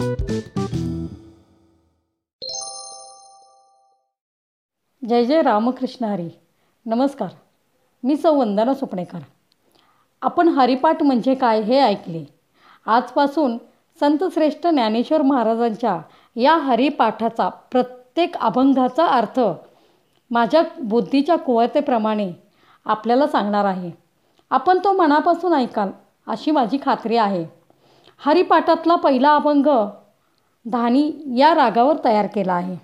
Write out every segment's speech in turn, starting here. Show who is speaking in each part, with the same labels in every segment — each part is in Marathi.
Speaker 1: जय जय रामकृष्ण हरी. नमस्कार. मी सौ वंदना सुपणेकर. आपण हरिपाठ म्हणजे काय हे ऐकले. आजपासून संतश्रेष्ठ ज्ञानेश्वर महाराजांच्या या हरिपाठाचा प्रत्येक अभंगाचा अर्थ माझ्या बुद्धीच्या कुवतेप्रमाणे आपल्याला सांगणार आहे. आपण तो मनापासून ऐकाल अशी माझी खात्री आहे. हरिपाठातला पहिला अभंग धानी या रागावर तयार केला आहे.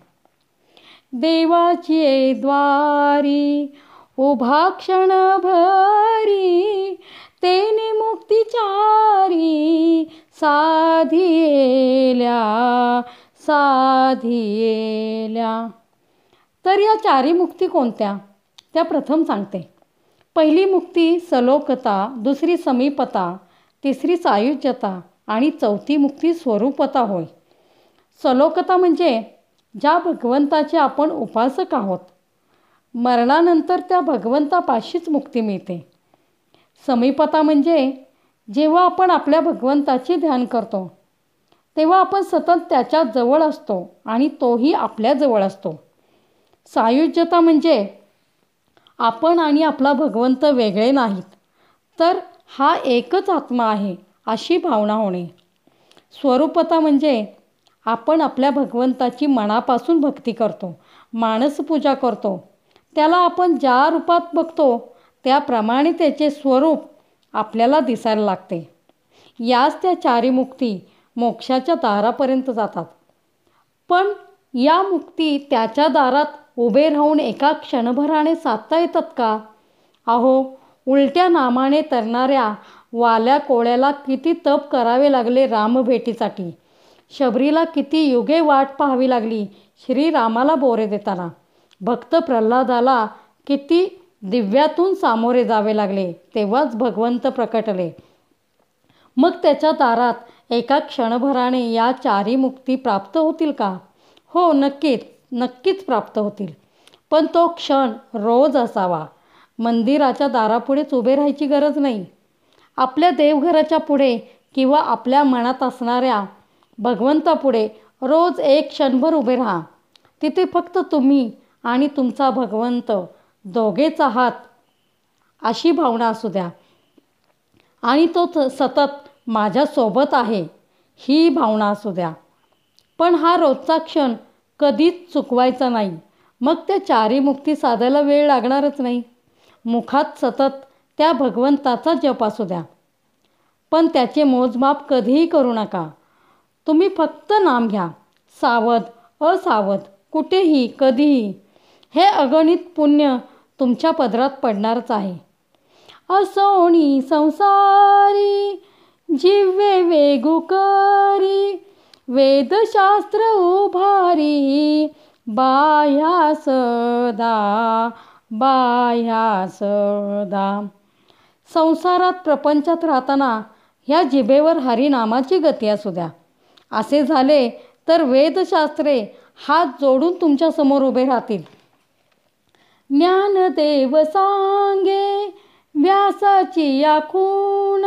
Speaker 1: देवाची द्वारी उभा क्षण भरी तेने मुक्तिचारी साधिएल्या साधिएल्या तर या चारी मुक्ती कोणत्या? त्या प्रथम सांगते. पहिली मुक्ती सलोकता दुसरी समीपता तिसरी सायुज्यता आणि चौथी मुक्ती स्वरूपता होय. सलोकता म्हणजे ज्या भगवंताचे आपण उपासक आहोत. मरणानंतर त्या भगवंतापाशीच मुक्ती मिळते. समीपता म्हणजे जेव्हा आपण आपल्या भगवंताचे ध्यान करतो तेव्हा आपण सतत त्याच्याजवळ असतो आणि तोही आपल्याजवळ असतो. सायुज्यता म्हणजे आपण आणि आपला भगवंत वेगळे नाहीत तर हा एकच आत्मा आहे. अशी भावना होणे. स्वरूपता म्हणजे आपण आपल्या भगवंताची मनापासून भक्ती करतो मानसपूजा करतो. त्याला आपण ज्या रूपात बघतो त्याप्रमाणे त्याचे स्वरूप आपल्याला दिसायला लागते. याच त्या चारी मुक्ती मोक्षाच्या दारापर्यंत जातात. पण या मुक्ती त्याच्या दारात उभे राहून एका क्षणभराने साधता येतात का? अहो उलट्या नामाने तरणाऱ्या वाल्या कोळ्याला किती तप करावे लागले रामभेटीसाठी शबरीला किती युगे वाट पाहावी लागली श्रीरामाला बोरे देताना. भक्त प्रल्हादाला किती दिव्यातून सामोरे जावे लागले तेव्हाच भगवंत प्रकटले. मग त्याच्या दारात एका क्षणभराने या चारी मुक्ती प्राप्त होतील का? हो नक्कीच नक्कीच प्राप्त होतील. पण तो क्षण रोज असावा. मंदिराच्या दारापुढेच उभे राहायची गरज नाही. आपल्या देवघराच्या पुढे किंवा आपल्या मनात असणाऱ्या भगवंतापुढे रोज एक क्षणभर उभे राहा. तिथे फक्त तुम्ही आणि तुमचा भगवंत दोघेच आहात अशी भावना असू द्या. आणि तो सतत माझ्यासोबत आहे ही भावना असू द्या. पण हा रोजचा क्षण कधीच चुकवायचा नाही. मग त्या चारी मुक्ती साधायला वेळ लागणारच नाही. मुखात सतत त्या भगवंताचा जप असू द्या. पण त्याचे मोजमाप कधीही करू नका. तुम्ही फक्त नाम घ्या. सावध असावध कुठेही कधीही. हे अगणित पुण्य तुमच्या पदरात पडणारच आहे. असोणी संसारी जिव्वे वेगुकरी वेदशास्त्र उभारी बाह्या सदा बाह्या सदा. संसारात प्रपंचात राहताना ह्या जिभेवर हरिनामाची गती असू द्या. असे झाले तर वेदशास्त्रे हात जोडून तुमच्यासमोर उभे राहतील. ज्ञानदेव सांगे व्यासाची आखून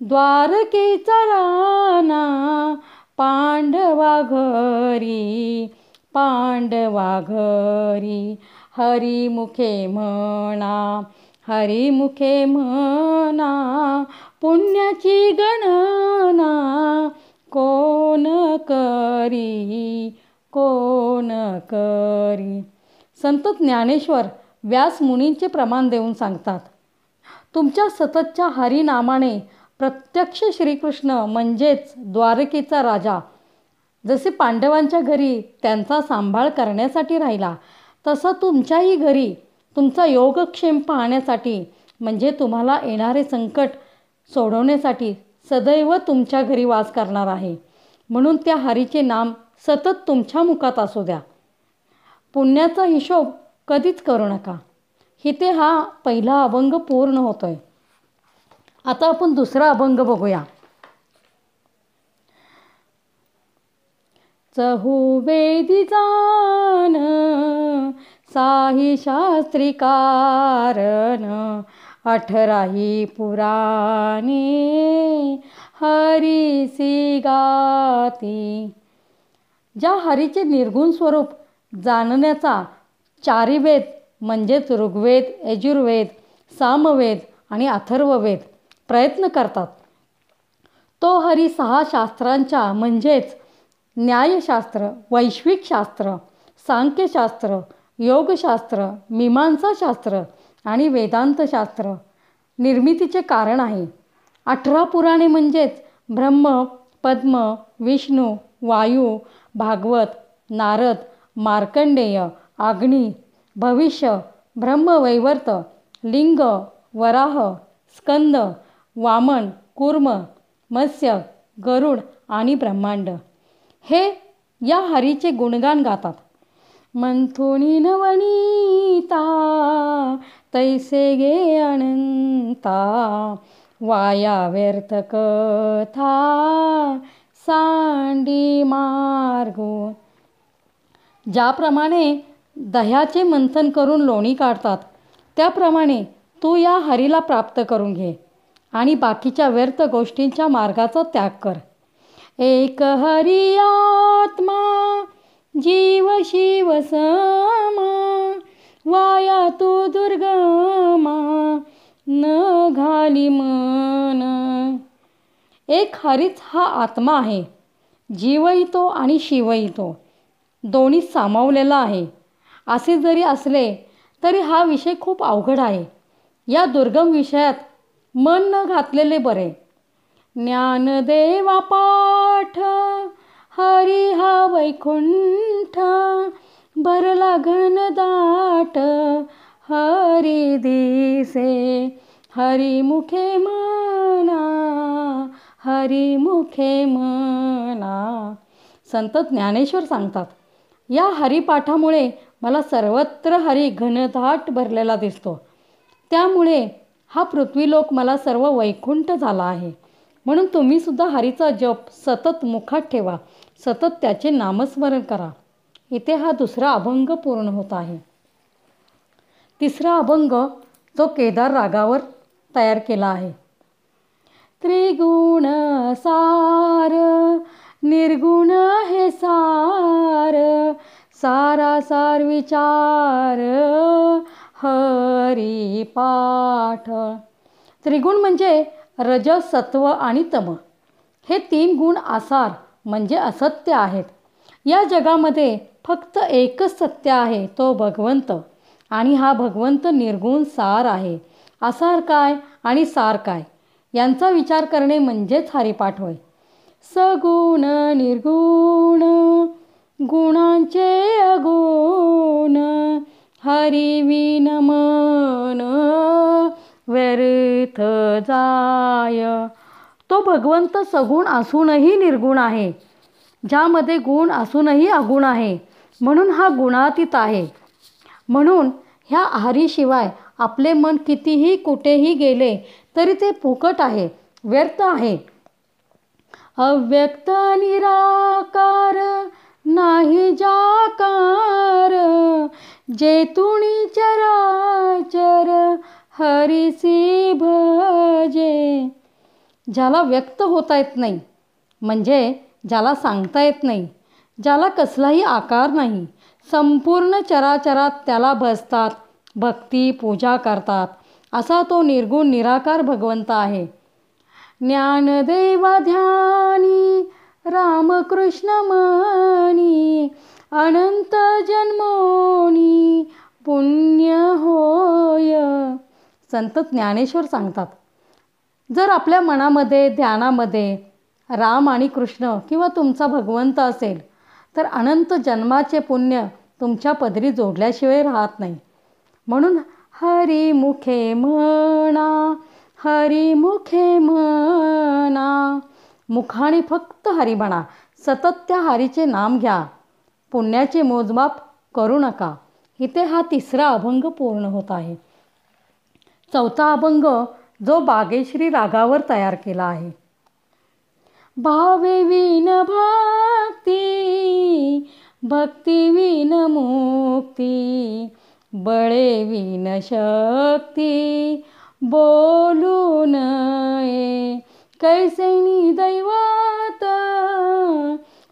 Speaker 1: द्वारकेचा राना पांडवा घरी पांडवा घरी हरिमुखे म्हणा हरिमुखे म्हणा पुण्याची गणना कोण करी कोण करी? संत ज्ञानेश्वर व्यास मुनींचे प्रमाण देऊन सांगतात तुमच्या सततच्या हरिनामाने प्रत्यक्ष श्रीकृष्ण म्हणजेच द्वारकेचा राजा जसे पांडवांच्या घरी त्यांचा सांभाळ करण्यासाठी राहिला तसं तुमच्याही घरी तुमचा योगक्षेम पाहण्यासाठी म्हणजे तुम्हाला येणारे संकट सोडवण्यासाठी सदैव तुमच्या घरी वास करणार आहे. म्हणून त्या हरीचे नाम सतत तुमच्या मुखात असू द्या. पुण्याचा हिशोब कधीच करू नका. इथे हा पहिला अभंग पूर्ण होतोय. आता आपण दुसरा अभंग बघूया. चहुवेदी जान साही शास्त्री कारण अठराही पुराणे हरिसी गाती. ज्या हरीचे निर्गुण स्वरूप जाणण्याचा चारिवेद म्हणजेच ऋग्वेद यजुर्वेद सामवेद आणि अथर्ववेद प्रयत्न करतात. तो हरी सहा शास्त्रांच्या म्हणजेच न्यायशास्त्र वैश्विक शास्त्र सांख्यशास्त्र योगशास्त्र मीमांसाशास्त्र आणि वेदांतशास्त्र निर्मितीचे कारण आहे. अठरा पुराणे म्हणजेच ब्रह्म पद्म विष्णू वायू भागवत नारद मार्कंडेय अग्नी भविष्य ब्रह्मवैवर्त लिंग वराह स्कंद वामन कुर्म मत्स्य गरुड आणि ब्रह्मांड. हे या हरीचे गुणगान गातात. मंथुनी नवनीता तैसे गे अनंता वाया व्यर्थ कथा सांडी मार्गो. ज्याप्रमाणे दह्याचे मंथन करून लोणी काढतात त्याप्रमाणे तू या हरीला प्राप्त करून घे आणि बाकीच्या व्यर्थ गोष्टींच्या मार्गाचा त्याग कर. एक हरी आत्मा जीव शिव समा वाया तो दुर्गमा न घाली मन. एक हरीच हा आत्मा आहे. जीवही तो आणि शिवही तो. दोन्ही सामावलेला आहे. असे जरी असले तरी हा विषय खूप अवघड आहे. या दुर्गम विषयात मन न घातलेले बरे. ज्ञानदेवा पाठ हरी हा वैकुंठ भरला घनदाट हरी दिसे हरी मुखे मना हरी मुखे मना. संत ज्ञानेश्वर सांगतात या हरिपाठामुळे मला सर्वत्र हरी घनदाट भरलेला दिसतो. त्यामुळे हा पृथ्वीलोक मला सर्व वैकुंठ झाला आहे. म्हणून तुम्हीसुद्धा हरीचा जप सतत मुखात ठेवा. सतत त्याचे नामस्मरण करा. इथे हा दुसरा अभंग पूर्ण होत आहे. तिसरा अभंग जो केदार रागावर तयार केला आहे. त्रिगुण सार निर्गुण हे सार सारा सार विचार हरी पाठ. त्रिगुण म्हणजे रज सत्व आणि तम. हे तीन गुण आसार. म्हणजे असत्य आहेत. या जगामध्ये फक्त एकच सत्य आहे तो भगवंत. आणि हा भगवंत निर्गुण सार आहे. आसार काय आणि सार काय? यांचा विचार करणे म्हणजेच हरिपाठ होय. सगुण निर्गुण गुणांचे अगुण हरिविन मन व्यर्थ जाय. तो भगवंत सगुण असूनही निर्गुण आहे ज्यामध्ये गुण असूनही अगुण आहे म्हणून हा गुणातीत आहे. म्हणून ह्या आहारीशिवाय आपले मन कितीही कुठेही गेले तरी ते फुकट आहे व्यर्थ आहे. अव्यक्त निराकार नाही जाकार जेतुणी चराचर हरिसी भजे. ज्याला व्यक्त होता येत नाही म्हणजे ज्याला सांगता येत नाही ज्याला कसलाही आकार नाही संपूर्ण चराचरात त्याला बसतात भक्ती पूजा करतात असा तो निर्गुण निराकार भगवंत आहे. ज्ञानदेवा ध्यानी रामकृष्ण मणी अनंत जन्मोनी पुण्य होय. संत ज्ञानेश्वर सांगतात. जर आपल्या मनामध्ये ध्यानामध्ये राम आणि कृष्ण किंवा तुमचा भगवंत असेल तर अनंत जन्माचे पुण्य तुमच्या पदरी जोडल्याशिवाय राहत नाही. म्हणून हरी मुखे म्हणा हरी मुखे म्हणा मुखाने फक्त हरी म्हणा सतत त्या हरीचे नाम घ्या. पुण्याचे मोजमाप करू नका. इथे हा तिसरा अभंग पूर्ण होत आहे. चौथा अभंग जो बागेश्री रागावर तयार केला आहे. भावे विन भक्ती भक्ती विन मुक्ती बळे विन शक्ती बोलू नये कैसेनी दैवत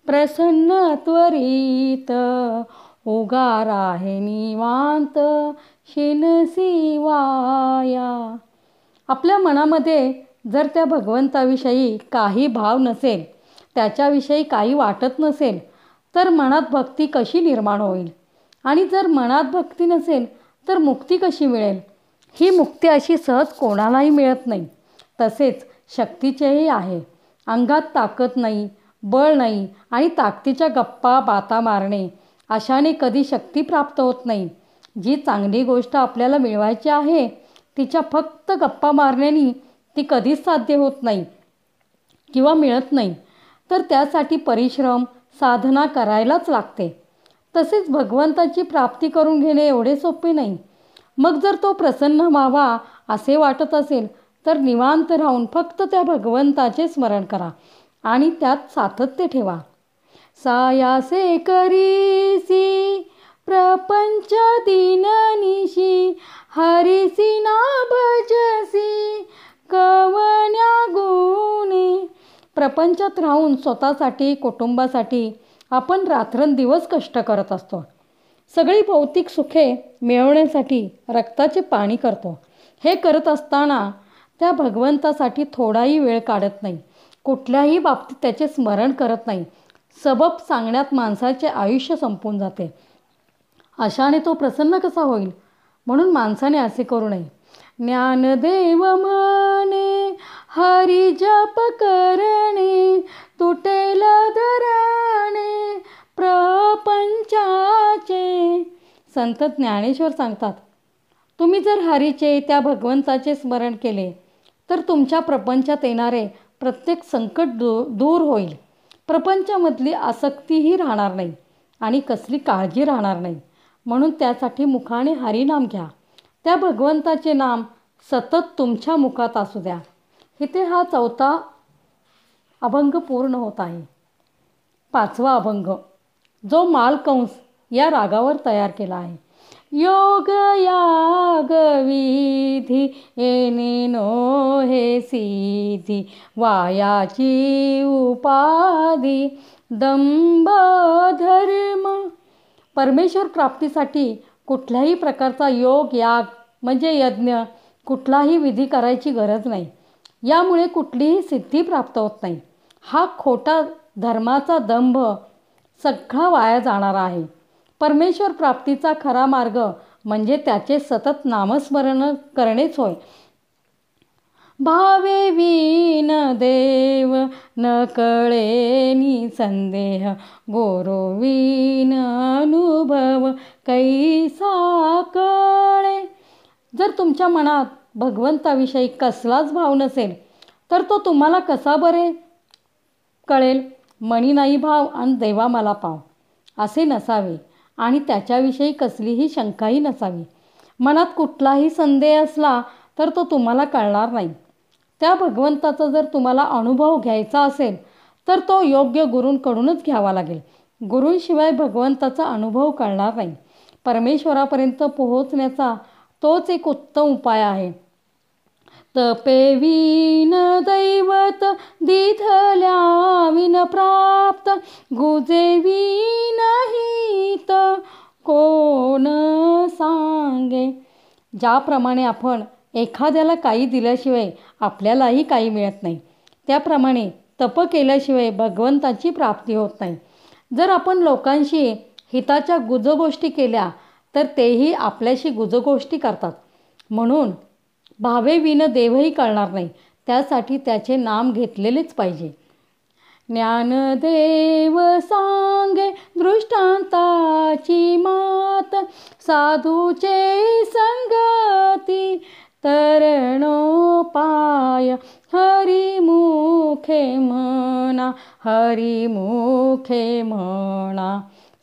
Speaker 1: प्रसन्न त्वरित उगार आहे निवांत शिनसी वाया आपल्या मनामध्ये जर त्या भगवंताविषयी काही भाव नसेल त्याच्याविषयी काही वाटत नसेल तर मनात भक्ती कशी निर्माण होईल? आणि जर मनात भक्ती नसेल तर मुक्ती कशी मिळेल? ही मुक्ती अशी सहज कोणालाही मिळत नाही. तसेच शक्तीचेही आहे. अंगात ताकद नाही बळ नाही आणि ताकदीच्या गप्पा बाता मारणे अशाने कधी शक्ती प्राप्त होत नाही. जी चांगली गोष्ट आपल्याला मिळवायची आहे तिच्या फक्त गप्पा मारण्याने ती कधीच साध्य होत नाही किंवा मिळत नाही. तर त्यासाठी परिश्रम साधना करायलाच लागते. तसेच भगवंताची प्राप्ती करून घेणे एवढे सोपे नाही. मग जर तो प्रसन्न व्हावा असे वाटत असेल तर निवांत राहून फक्त त्या भगवंताचे स्मरण करा आणि त्यात सातत्य ठेवा. सायासे करीसी प्रपंच दिननिशी हरिसी ना भजसी कवण्या गुणी. प्रपंचात राहून स्वतःसाठी कुटुंबासाठी आपण रात्रंदिवस कष्ट करत असतो. सगळी भौतिक सुखे मिळवण्यासाठी रक्ताचे पाणी करतो. हे करत असताना त्या भगवंतासाठी थोडाही वेळ काढत नाही. कुठल्याही बाबतीत त्याचे स्मरण करत नाही. सबब सांगण्यात माणसाचे आयुष्य संपून जाते. अशाने तो प्रसन्न कसा होईल? म्हणून माणसाने असे करू नये. ज्ञानदेव माने हरी जप करणे तुटेल धरणे प्रपंचाचे. संत ज्ञानेश्वर सांगतात तुम्ही जर हरीचे त्या भगवंताचे स्मरण केले तर तुमच्या प्रपंचात येणारे प्रत्येक संकट दू दूर होईल. प्रपंचामधली आसक्तीही राहणार नाही आणि कसली काळजी राहणार नाही. म्हणून त्यासाठी मुखाने हरिनाम घ्या. त्या भगवंताचे नाम सतत तुमच्या मुखात असू द्या. इथे हा चौथा अभंग पूर्ण होत आहे. पाचवा अभंग. जो मालकंस या रागावर तयार केला आहे. योग याग विधी येणे नो हे सिधी. वायाची उपाधी दंभ धर्म परमेश्वर प्राप्तीसाठी कुठल्याही प्रकारचा योग याग म्हणजे यज्ञ कुठलाही विधी करायची गरज नाही. यामुळे कुठलीही सिद्धी प्राप्त होत नाही. हा खोटा धर्माचा दंभ सगळा वाया जाणारा आहे. परमेश्वर प्राप्तीचा खरा मार्ग म्हणजे त्याचे सतत नामस्मरण करणेच होय. भावे विन देव न कळे नि संदेह गोरोवीन अनुभव कैसा कळे? जर तुमच्या मनात भगवंताविषयी कसलाच भाव नसेल तर तो तुम्हाला कसा बरे? कळेल मणी नाही भाव आणि देवा मला पाव. असे नसावे आणि त्याच्याविषयी कसलीही शंकाही नसावी. मनात कुठलाही संदेह असला तर तो तुम्हाला कळणार नाही. त्या भगवंताचा जर तुम्हाला अनुभव घ्यायचा असेल तर तो योग्य गुरूंकडूनच घ्यावा लागेल. गुरूंशिवाय भगवंताचा अनुभव कळणार नाही. परमेश्वरापर्यंत पोहोचण्याचा तोच एक उत्तम उपाय आहे. तपेवीन दैवत दिधल्या विन प्राप्त गुजेवीनहित कोण सांगे? ज्याप्रमाणे आपण एखाद्याला काही दिल्याशिवाय आपल्यालाही काही मिळत नाही. त्याप्रमाणे तप केल्याशिवाय भगवंताची प्राप्ती होत नाही. जर आपण लोकांशी हिताच्या गुजगोष्टी केल्या तर तेही आपल्याशी गुजगोष्टी करतात. म्हणून भावे विन देवही कळणार नाही. त्यासाठी त्याचे नाम घेतलेलेच पाहिजे. ज्ञानदेव सांगे दृष्टांताची मात साधूचे संगती तरणोपाय। हरिमुखे म्हणा हरिमुखे म्हणा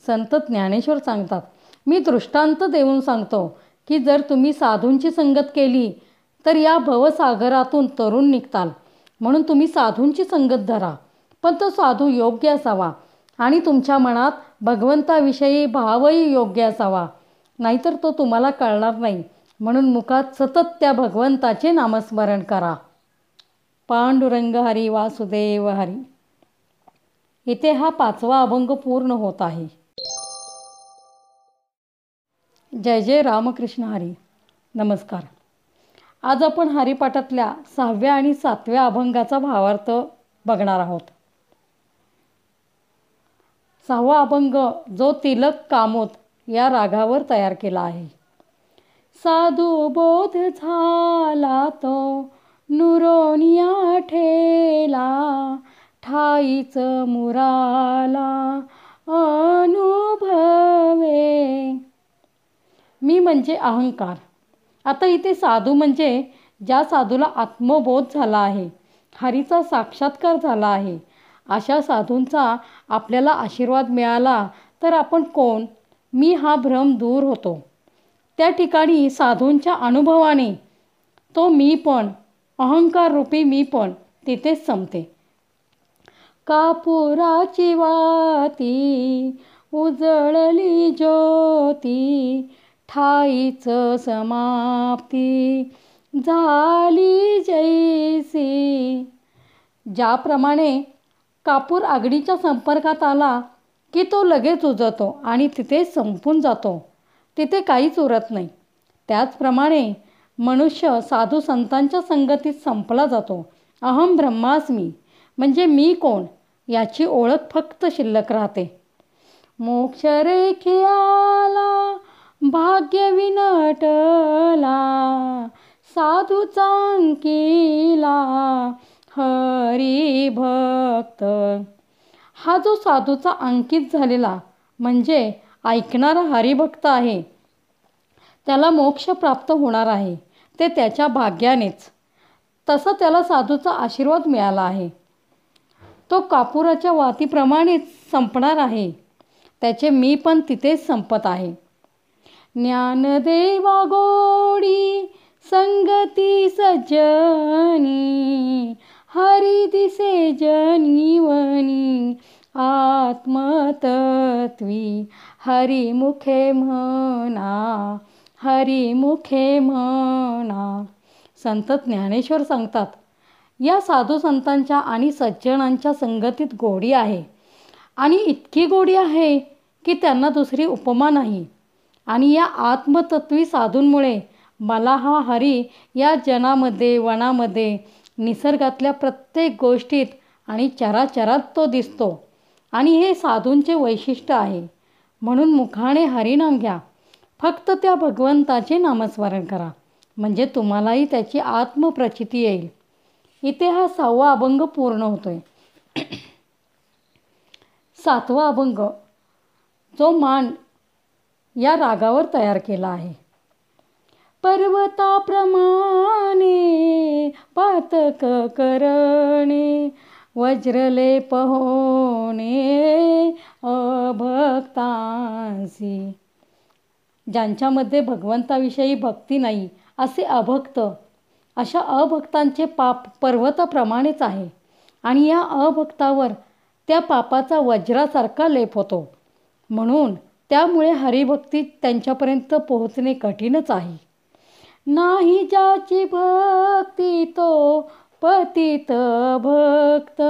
Speaker 1: संत ज्ञानेश्वर सांगतात मी दृष्टांत देऊन सांगतो की जर तुम्ही साधूंची संगत केली तर या भवसागरातून तरुण निघताल. म्हणून तुम्ही साधूंची संगत धरा. पण तो साधू योग्य असावा आणि तुमच्या मनात भगवंताविषयी भावही योग्य असावा. नाहीतर तो तुम्हाला कळणार नाही. म्हणून मुखात सतत त्या भगवंताचे नामस्मरण करा. पांडुरंग हरी वासुदेव हरी. इथे हा पाचवा अभंग पूर्ण होत आहे. जय जय रामकृष्ण हरी. नमस्कार. आज आपण हरिपाठातल्या सहाव्या आणि सातव्या अभंगाचा भावार्थ बघणार आहोत. सहावा अभंग जो तिलक कामोत या रागावर तयार केला आहे. साधू बोध झाला तो नुरोनिया ठेला ठाईच मुराला अनुभवे. मी म्हणजे अहंकार. आता इथे साधू म्हणजे ज्या साधूला आत्मबोध झाला आहे हरीचा साक्षात्कार झाला आहे. अशा साधूंचा आपल्याला आशीर्वाद मिळाला तर आपण कोण? मी हा भ्रम दूर होतो. त्या ठिकाणी साधूंच्या अनुभवाने तो मी पण अहंकार रूपी मी पण तिथेच संपते. कापुराची वाती उजळली ज्योती ठाईच समाप्ती झाली जैसी. ज्याप्रमाणे कापूर आगडीच्या संपर्कात आला की तो लगेच उजवतो आणि तिथे संपून जातो. तिथे काहीच उरत नाही. त्याचप्रमाणे मनुष्य साधू संतांच्या संगतीत संपला जातो. अहम ब्रह्मास्मी म्हणजे मी कोण? याची ओळख फक्त शिल्लक राहते. मोक्ष आला भाग्य विनटला साधू चांकीला हरी भक्त हा जो साधूचा अंकित झालेला म्हणजे ऐकणारा हरिभक्त आहे. त्याला मोक्ष प्राप्त होणार आहे. ते त्याच्या भाग्यानेच. तसं त्याला साधूचा आशीर्वाद मिळाला आहे. तो कापुराच्या वातीप्रमाणेच संपणार आहे. त्याचे मी पण तिथेच संपत आहे. ज्ञानदेवा गोडी संगती सज्जनी हरी दिसे जनीवनी आत्मतत्वी. हरिमुखे म्हणा हरिमुखे म्हणा. संत ज्ञानेश्वर सांगतात या साधू संतांच्या आणि सज्जनांच्या संगतीत गोडी आहे. आणि इतकी गोडी आहे की त्यांना दुसरी उपमा नाही. आणि या आत्मतत्वी साधूंमुळे मला हा हरी या जनामध्ये वनामध्ये निसर्गातल्या प्रत्येक गोष्टीत आणि चराचरात तो दिसतो. आणि हे साधूंचे वैशिष्ट्य आहे. म्हणून मुखाने हरिनाम घ्या. फक्त त्या भगवंताचे नामस्मरण करा. म्हणजे तुम्हालाही त्याची आत्मप्रचिती येईल. इथे हा सहावा अभंग पूर्ण होतोय. सातवा अभंग. जो मान या रागावर तयार केला आहे. पर्वताप्रमाणे पातक करणे. वज्रले पहोणे अभक्तांसी ज्यांच्यामध्ये भगवंताविषयी भक्ती नाही असे अभक्त. अशा अभक्तांचे पाप पर्वताप्रमाणेच आहे आणि या अभक्तावर त्या पापाचा वज्रासारखा लेप होतो. म्हणून त्यामुळे हरिभक्ती त्यांच्यापर्यंत पोहोचणे कठीणच आहे. नाही ज्याची भक्ती तो पतित भक्त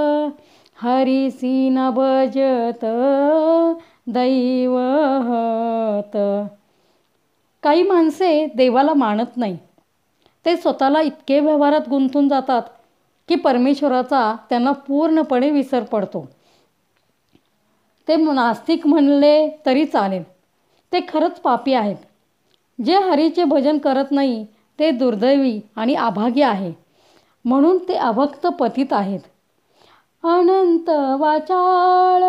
Speaker 1: हरिसी न भजत दैवहत काही माणसे देवाला मानत नाही. ते स्वतःला इतके व्यवहारात गुंतून जातात की परमेश्वराचा त्यांना पूर्णपणे विसर पडतो. ते नास्तिक म्हणले तरी चालेल. ते खरंच पापी आहेत. जे हरीचे भजन करत नाही ते दुर्दैवी आणि अभागी आहे. म्हणून ते अभक्त पतित आहेत. अनंत वाचाळ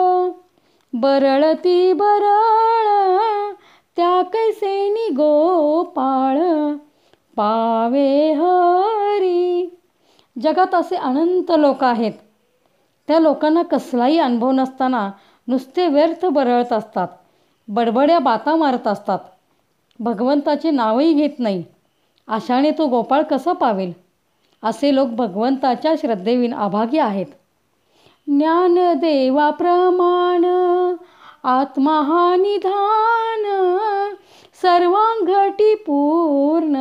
Speaker 1: बरळती बरळ त्या कैसे गोपाळ पावे हरी. जगात असे अनंत लोक आहेत. त्या लोकांना कसलाही अनुभव नसताना नुसते व्यर्थ बरळत असतात बडबड्या बाता मारत असतात. भगवंताचे नावही घेत नाही. अशाने तो गोपाळ कसा पावेल? असे लोक भगवंताच्या श्रद्धेविन अभागी आहेत. ज्ञानदेवाप्रमाण आत्मा हा निधान सर्वांगटी पूर्ण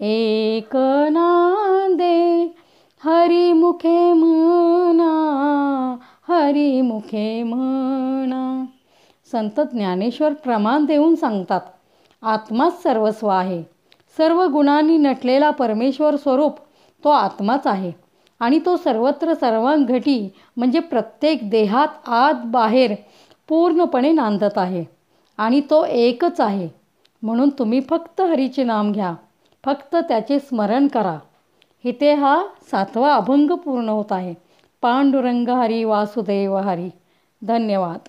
Speaker 1: एक नांदे हरिमुखे म्हणा हरिमुखे म्हणा. संत ज्ञानेश्वर प्रमाण देऊन सांगतात आत्माच सर्वस्व आहे. सर्व गुणांनी नटलेला परमेश्वर स्वरूप तो आत्माच आहे. आणि तो सर्वत्र सर्वांघटी म्हणजे प्रत्येक देहात आत बाहेर पूर्णपणे नांदत आहे. आणि तो एकच आहे. म्हणून तुम्ही फक्त हरीचे नाम घ्या. फक्त त्याचे स्मरण करा. इथे हा सातवा अभंग पूर्ण होत आहे. पांडुरंग हरी वासुदेव हरी. धन्यवाद.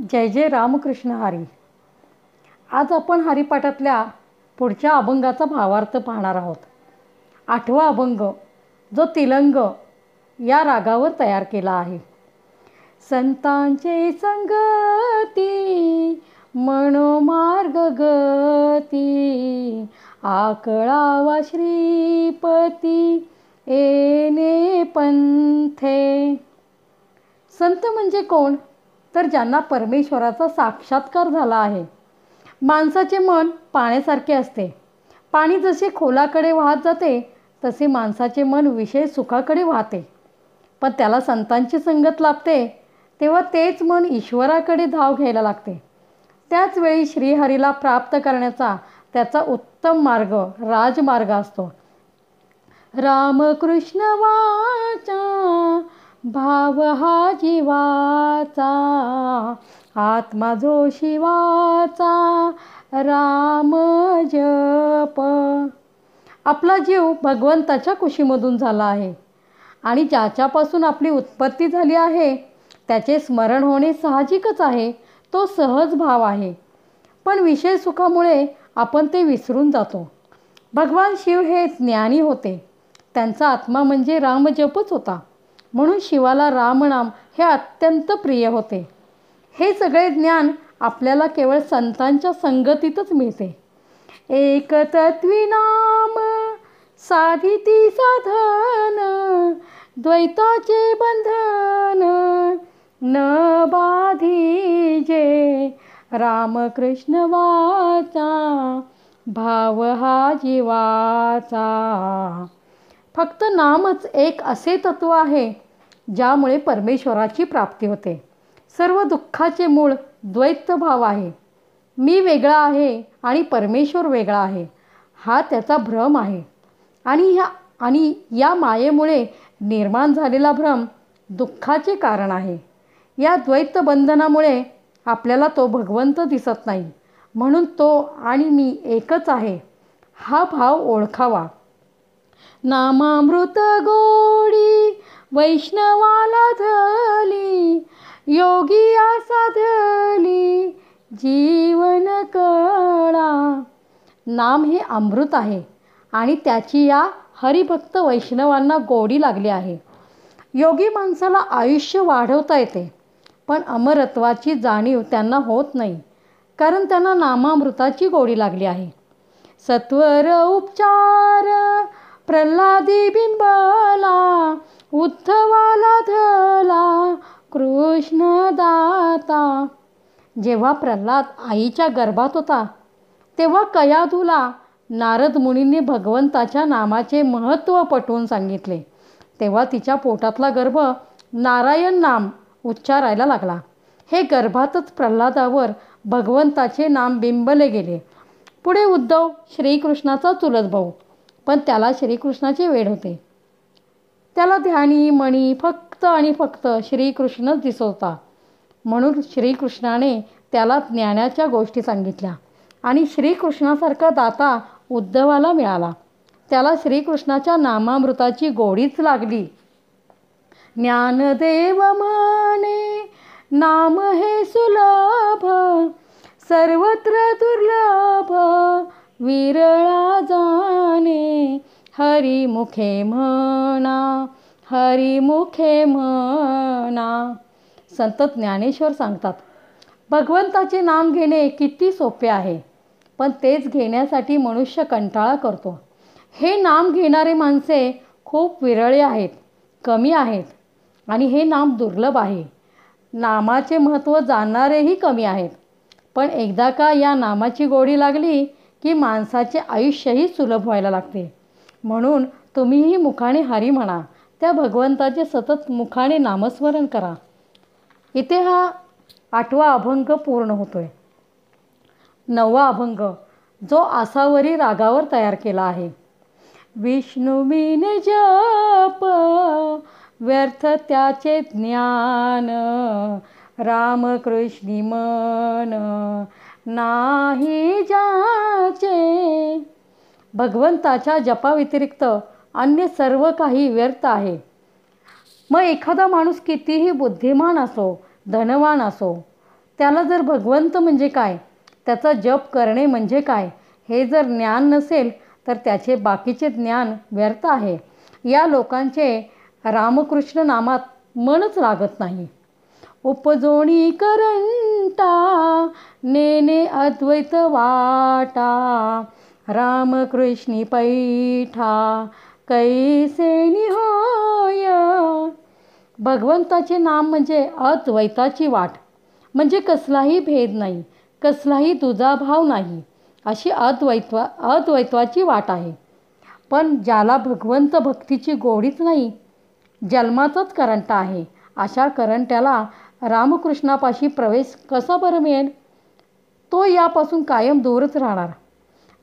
Speaker 1: जय जय रामकृष्ण हरी. आज आपण हरिपाठातल्या पुढच्या अभंगाचा भावार्थ पाहणार आहोत. आठवा अभंग जो तिलंग या रागावर तयार केला आहे. संतांचे संगती मनोमार्ग गती आकळावा श्रीपती एने पंथे. संत म्हणजे कोण? तर ज्यांना परमेश्वराचा साक्षात्कार झाला आहे. माणसाचे मन पाण्यासारखे असते. पाणी जसे खोलाकडे वाहत जाते तसे माणसाचे मन विषय सुखाकडे वाहते. पण त्याला संतांची संगत लाभते तेव्हा तेच मन ईश्वराकडे धाव घ्यायला लागते. त्याचवेळी श्रीहरीला प्राप्त करण्याचा त्याचा उत्तम मार्ग राजमार्ग असतो. रामकृष्ण वाचा भाव हा जीवाचा आत्मा जो शिवाचा राम जप. आपला जीव भगवंताच्या कुशीमधून झाला आहे आणि ज्याच्यापासून आपली उत्पत्ती झाली आहे त्याचे स्मरण होणे साहजिकच आहे तो सहज भाव आहे. पण विषय सुखामुळे आपण ते विसरून जातो. भगवान शिव हे ज्ञानी होते. त्यांचा आत्मा म्हणजे रामजपच होता. म्हणून शिवाला रामनाम हे अत्यंत प्रिय होते. हे सगळे ज्ञान आपल्याला केवळ संतांच्या संगतीतच मिळते. एक तत्वी नाम साधिती साधन द्वैताचे बंधन न बाधीजे रामकृष्ण वाचा भाव हा जीवाचा. फक्त नामच एक असे तत्व आहे ज्यामुळे परमेश्वराची प्राप्ती होते. सर्व दुःखाचे मूळ द्वैत भाव आहे. मी वेगळा आहे आणि परमेश्वर वेगळा आहे. हा त्याचा भ्रम आहे. आणि ह्या आणि या मायेमुळे निर्माण झालेला भ्रम दुःखाचे कारण आहे. या द्वैत बंधनामुळे आपल्याला तो भगवंत दिसत नाही. म्हणून तो आणि मी एकच आहे. हा भाव ओळखावा. नामामृत गोडी वैष्णवाला धली योगी साधली जीवन कळा. नाम हे अमृत आहे आणि त्याची या हरिभक्त वैष्णवांना गोडी लागली आहे. योगी माणसाला आयुष्य वाढवता येते पण अमरत्वाची जाणीव त्यांना होत नाही कारण त्यांना नामामृताची गोडी लागली आहे. सत्वर उपचार प्रल्हादी बिंबला उद्धवाला धला कृष्ण दाता जेव्हा प्रल्हाद आईच्या गर्भात होता तेव्हा कयाधूला नारद मुनींनी भगवंताच्या नामाचे महत्त्व पटवून सांगितले. तेव्हा तिच्या पोटातला गर्भ नारायण नाम उच्चारायला लागला. हे गर्भातच प्रल्हादावर भगवंताचे नाम बिंबले गेले. पुढे उद्धव श्रीकृष्णाचा चुलत भाऊ. पण त्याला श्रीकृष्णाची वेळ होते. त्याला ध्यानी मणी फक्त आणि फक्त श्रीकृष्णच दिसत होता म्हणून श्रीकृष्णाने त्याला ज्ञानाच्या गोष्टी सांगितल्या आणि श्रीकृष्णासारखा दाता उद्धवाला मिळाला. त्याला श्रीकृष्णाच्या नामामृताची गोडीच लागली. ज्ञानदेव माने नाम हे सुलभ सर्वत्र दुर्लभ विरळा जाणे. हरिमुखे म्हणा हरिमुखे म्हणा. संत ज्ञानेश्वर सांगतात भगवंताचे नाम घेणे किती सोपे आहे पण तेच घेण्यासाठी मनुष्य कंटाळा करतो. हे नाम घेणारे माणसे खूप विरळे आहेत कमी आहेत आणि हे नाम दुर्लभ आहे. नामाचे महत्त्व जाणणारेही कमी आहेत. पण एकदा का या नामाची गोडी लागली की माणसाचे आयुष्यही सुलभ व्हायला लागते. म्हणून तुम्हीही मुखाने हरी म्हणा. त्या भगवंताचे सतत मुखाने नामस्मरण करा. इथे हा आठवा अभंग पूर्ण होतोय. नववा अभंग. जो आसावरी रागावर तयार केला आहे. विष्णुविन जप व्यर्थ त्याचे ज्ञान रामकृष्णी मन नाही जाचे. भगवंताच्या जपाव्यतिरिक्त अन्य सर्व काही व्यर्थ आहे. मग एखादा माणूस कितीही बुद्धिमान असो धनवान असो त्याला जर भगवंत म्हणजे काय? त्याचा जप करणे म्हणजे काय? हे जर ज्ञान नसेल तर त्याचे बाकीचे ज्ञान व्यर्थ आहे. या लोकांचे रामकृष्ण नामात मनच लागत नाही. उपजोणी करंटा नेने अद्वैत वाटा रामकृष्णी पैठा कैसे होय. भगवंताचे नाम म्हणजे अद्वैताची वाट. म्हणजे कसलाही भेद नाही कसलाही दुजाभाव नाही अशी अद्वैत्वा अद्वैत्वाची वाट आहे. पण ज्याला भगवंत भक्तीची गोडीच नाही जन्माचाच करंट आहे अशा करंट्याला रामकृष्णापाशी प्रवेश कसा बरं मिळेल? तो यापासून कायम दूरच राहणार.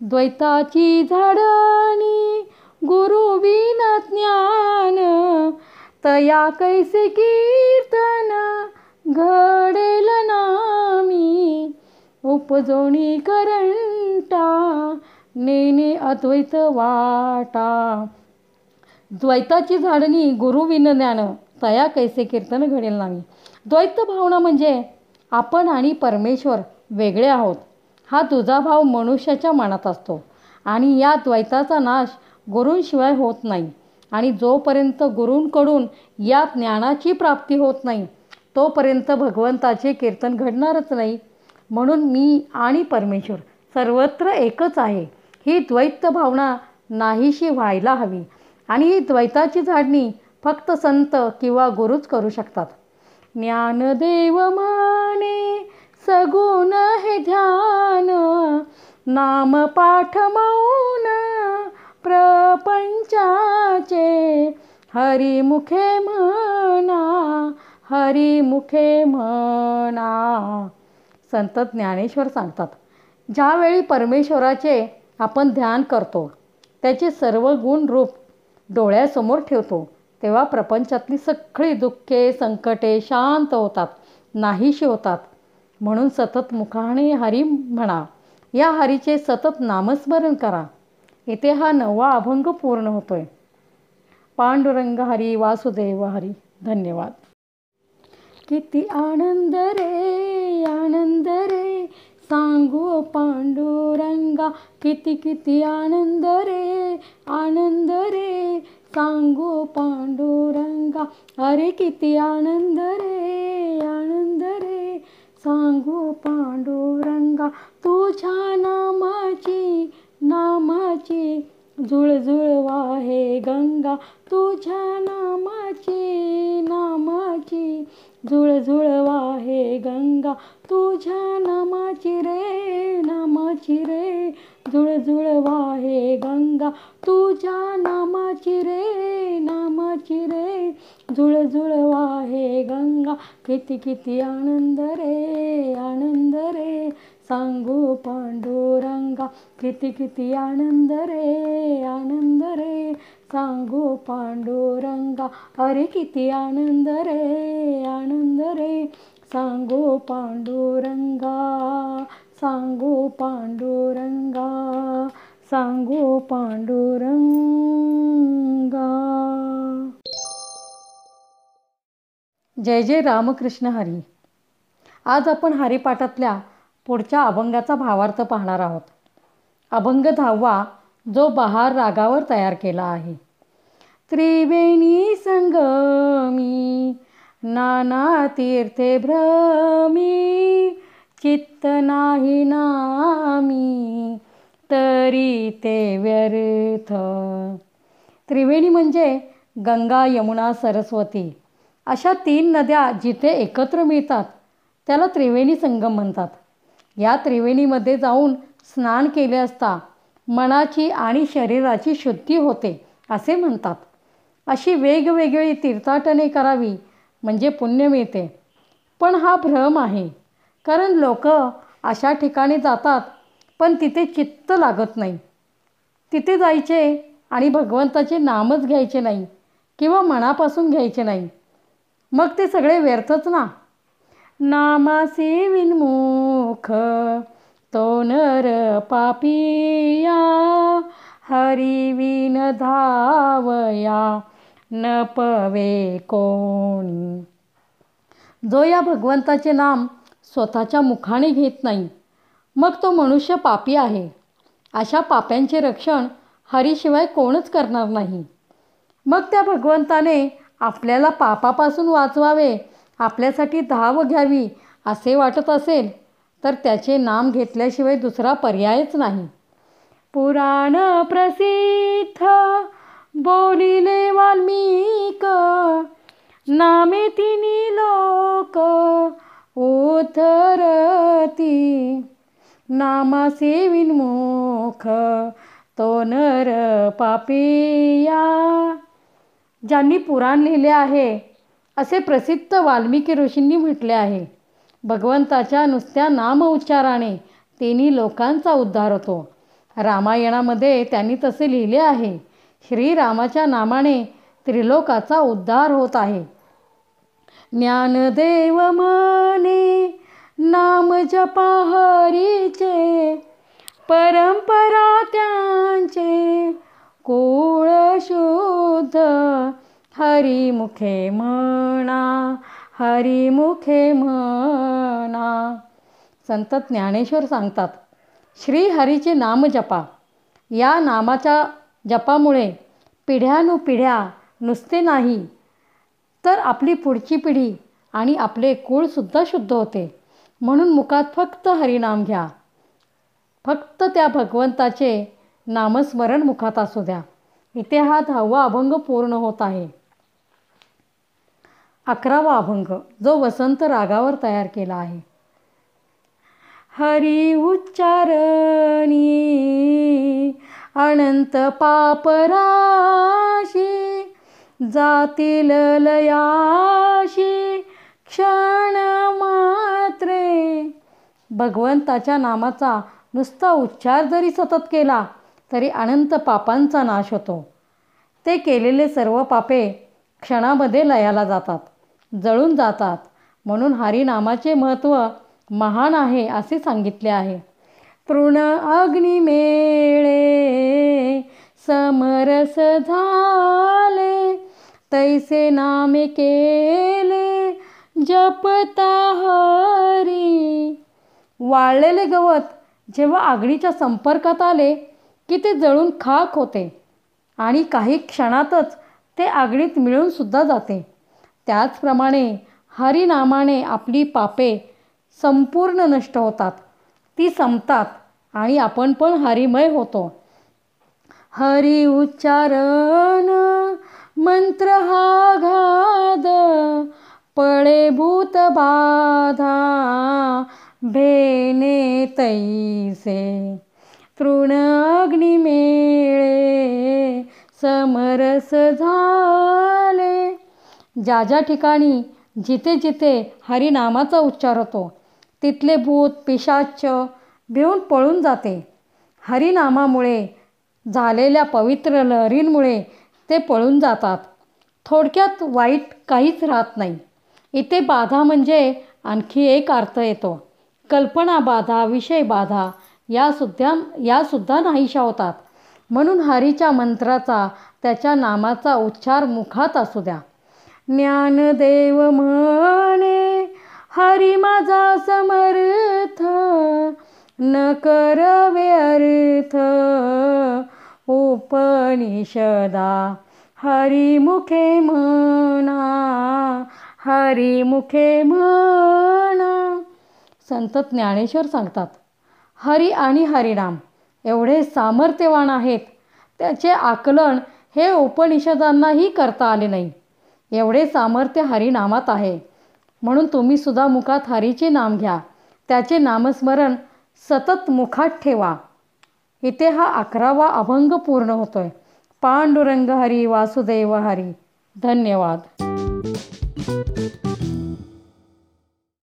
Speaker 1: द्वैताची झाडणी गुरुविना ज्ञान तया कैसे कीर्तन घडेल नामी? उपजोणी करंटा नेने अद्वैत वाटा. द्वैताची झाडणी गुरुविन ज्ञान तया कैसे कीर्तन घडेल नाही द्वैत भावना म्हणजे आपण आणि परमेश्वर वेगळे आहोत. हा तुझा भाव मनुष्याच्या मनात असतो आणि या द्वैताचा नाश गुरूंशिवाय होत नाही आणि जोपर्यंत गुरूंकडून या ज्ञानाची प्राप्ती होत नाही तोपर्यंत भगवंताचे कीर्तन घडणारच नाही. म्हणून मी आणि परमेश्वर सर्वत्र एकच आहे. ही द्वैत भावना नाहीशी व्हायला हवी आणि ही द्वैताची झाडणी फक्त संत किंवा गुरुच करू शकतात. ज्ञानदेव माने सगुण हे ध्यान नाम पाठ मौन प्रपंचाचे. हरिमुखे म्हणा हरिमुखे म्हणा संत ज्ञानेश्वर सांगतात ज्यावेळी परमेश्वराचे आपण ध्यान करतो त्याचे सर्व गुण रूप डोळ्यासमोर ठेवतो. तेव्हा प्रपंचातली सगळी दुःखे संकटे शांत होतात नाहीशी होतात. म्हणून सतत मुखाने हरी म्हणा. या हरीचे सतत नामस्मरण करा. इथे हा नवा अभंग पूर्ण होतोय. पांडुरंग हरी वासुदेव हरी. धन्यवाद. किती आनंद रे आनंद रे. सांगू पांडुरंगा किती किती आनंद रे आनंद रे. सांगू पांडुरंगा. अरे किती आनंद रे आनंद रे. सांगू पांडुरंगा तुझ्या नामाची नामाची जुळजुळ वाहे गंगा. तुझ्या नामाची नामाची जुळजुळ वाहे गंगा. तुझ्या नामाची रे नामाची रे. जुळजुळ वाहे गंगा तुझ्या नामाची रे नामाची रे. जुळजुळ वाहे गंगा किती किती आनंद रे आनंद रे. सांगू पांडुरंगा किती किती आनंद रे आनंद रे. सांगू पांडुरंगा अरे किती आनंद रे आनंद रे. सांगू पांडुरंगा सांगू पांडुरंगा सांगू पांडुरंगा. जय जय रामकृष्ण हरी. आज आपण हरिपाठातल्या पुढच्या अभंगाचा भावार्थ पाहणार आहोत. अभंग दहावा जो बहार रागावर तयार केला आहे. त्रिवेणी संगमी नाना तीर्थे भ्रमी. चित्त नाही नामी तरी ते व्यर्थ. त्रिवेणी म्हणजे गंगा यमुना सरस्वती. अशा तीन नद्या जिथे एकत्र मिळतात त्याला त्रिवेणी संगम म्हणतात. या त्रिवेणीमध्ये जाऊन स्नान केले असता मनाची आणि शरीराची शुद्धी होते असे म्हणतात. अशी वेगवेगळी तीर्थाटने करावी म्हणजे पुण्य मिळते. पण हा भ्रम आहे. कारण लोक अशा ठिकाणी जातात पण तिथे चित्त लागत नाही. तिथे जायचे आणि भगवंताचे नामच घ्यायचे नाही किंवा मनापासून घ्यायचे नाही. मग ते सगळे व्यर्थच ना? नामासी विनमुख तो नर पापिया हरिविन धावया न पवे कोणी? जो या भगवंताचे नाम स्वतःच्या मुखाने घेत नाही. मग तो मनुष्य पापी आहे. अशा पाप्यांचे रक्षण हरीशिवाय कोणच करणार नाही. मग त्या भगवंताने आपल्याला पापापासून वाचवावे आपल्यासाठी धाव घ्यावी असे वाटत असेल तर त्याचे नाम घेतल्याशिवाय दुसरा पर्यायच नाही. पुराण प्रसिद्ध बोलिले वाल्मिक नामे तिनी लोक उथरती. नामासे मोख तो नर पापिया. ज्यांनी पुराण लिहिले आहे असे प्रसिद्ध वाल्मिकी ऋषींनी म्हटले आहे. भगवंताच्या नुसत्या नाम उच्चाराने तिन्ही लोकांचा उद्धार होतो. रामायणामध्ये त्यांनी तसे लिहिले आहे. श्रीरामाच्या नामाने त्रिलोकाचा उद्धार होत आहे. ज्ञानदेव माने नाम जपा हरीचे परंपरा त्यांचे कुळ शुद्ध हरिमुखे म्हणा हरिमुखे म्हणा. संत ज्ञानेश्वर सांगतात श्री हरीचे नाम जपा. या नामाच्या जपामुळे पिढ्यानुपिढ्या नुसते नाही तर आपली पुढची पिढी आणि आपले कुळसुद्धा शुद्ध होते. म्हणून मुखात फक्त हरिनाम घ्या. फक्त त्या भगवंताचे नामस्मरण मुखात असू द्या. इथे हा दहावा अभंग पूर्ण होत आहे. अकरावा अभंग जो वसंत रागावर तयार केला आहे. हरी उच्चारणी अनंत पापराशी जातील लयाशी क्षण मात्रे. भगवंताच्या नामाचा नुसता उच्चार जरी सतत केला तरी अनंत पापांचा नाश होतो. ते केलेले सर्व पापे क्षणामध्ये लयाला जातात जळून जातात. म्हणून हरिनामाचे महत्त्व महान आहे असे सांगितले आहे. तृण अग्निमेळे समरस झाले. तैसे नाम केले जपता हरी. वाळलेले गवत जेव्हा आगडीच्या संपर्कात आले की ते जळून खाक होते आणि काही क्षणातच ते आगणीत मिळूनसुद्धा जाते. त्याचप्रमाणे हरिनामाने आपली पापे संपूर्ण नष्ट होतात. ती संपतात आणि आपण पण हरिमय होतो. हरी उच्चारण मंत्र हा घाद पळे भूत बाधा भेने तैसे तृण अग्निमेळे समरस झाले. ज्या ज्या ठिकाणी जिथे जिथे हरिनामाचा उच्चार होतो तिथले भूत पिशाच भिवून पळून जाते. हरिनामामुळे झालेल्या पवित्र लहरींमुळे ते पळून जातात. थोडक्यात वाईट काहीच राहत नाही. इथे बाधा म्हणजे आणखी एक अर्थ येतो. कल्पना बाधा विषय बाधा यासुद्धा यासुद्धा नाहीशा होतात. म्हणून हरीच्या मंत्राचा त्याच्या नामाचा उच्चार मुखात असू द्या. ज्ञानदेव म्हणे हरी माझा समर्थ न करवे अर्थ. उपनिषदा हरिमुखे म्हणा हरिमुखे म्हणा संत ज्ञानेश्वर सांगतात हरी आणि हरिनाम एवढे सामर्थ्यवान आहेत त्याचे आकलन हे उपनिषदांनाही करता आले नाही. एवढे सामर्थ्य हरिनामात आहे. म्हणून तुम्ही सुद्धा मुखात हरीचे नाम घ्या. त्याचे नामस्मरण सतत मुखात ठेवा. इथे हा अकरावा अभंग पूर्ण होतोय. पांडुरंग हरी वासुदेव हरी. धन्यवाद.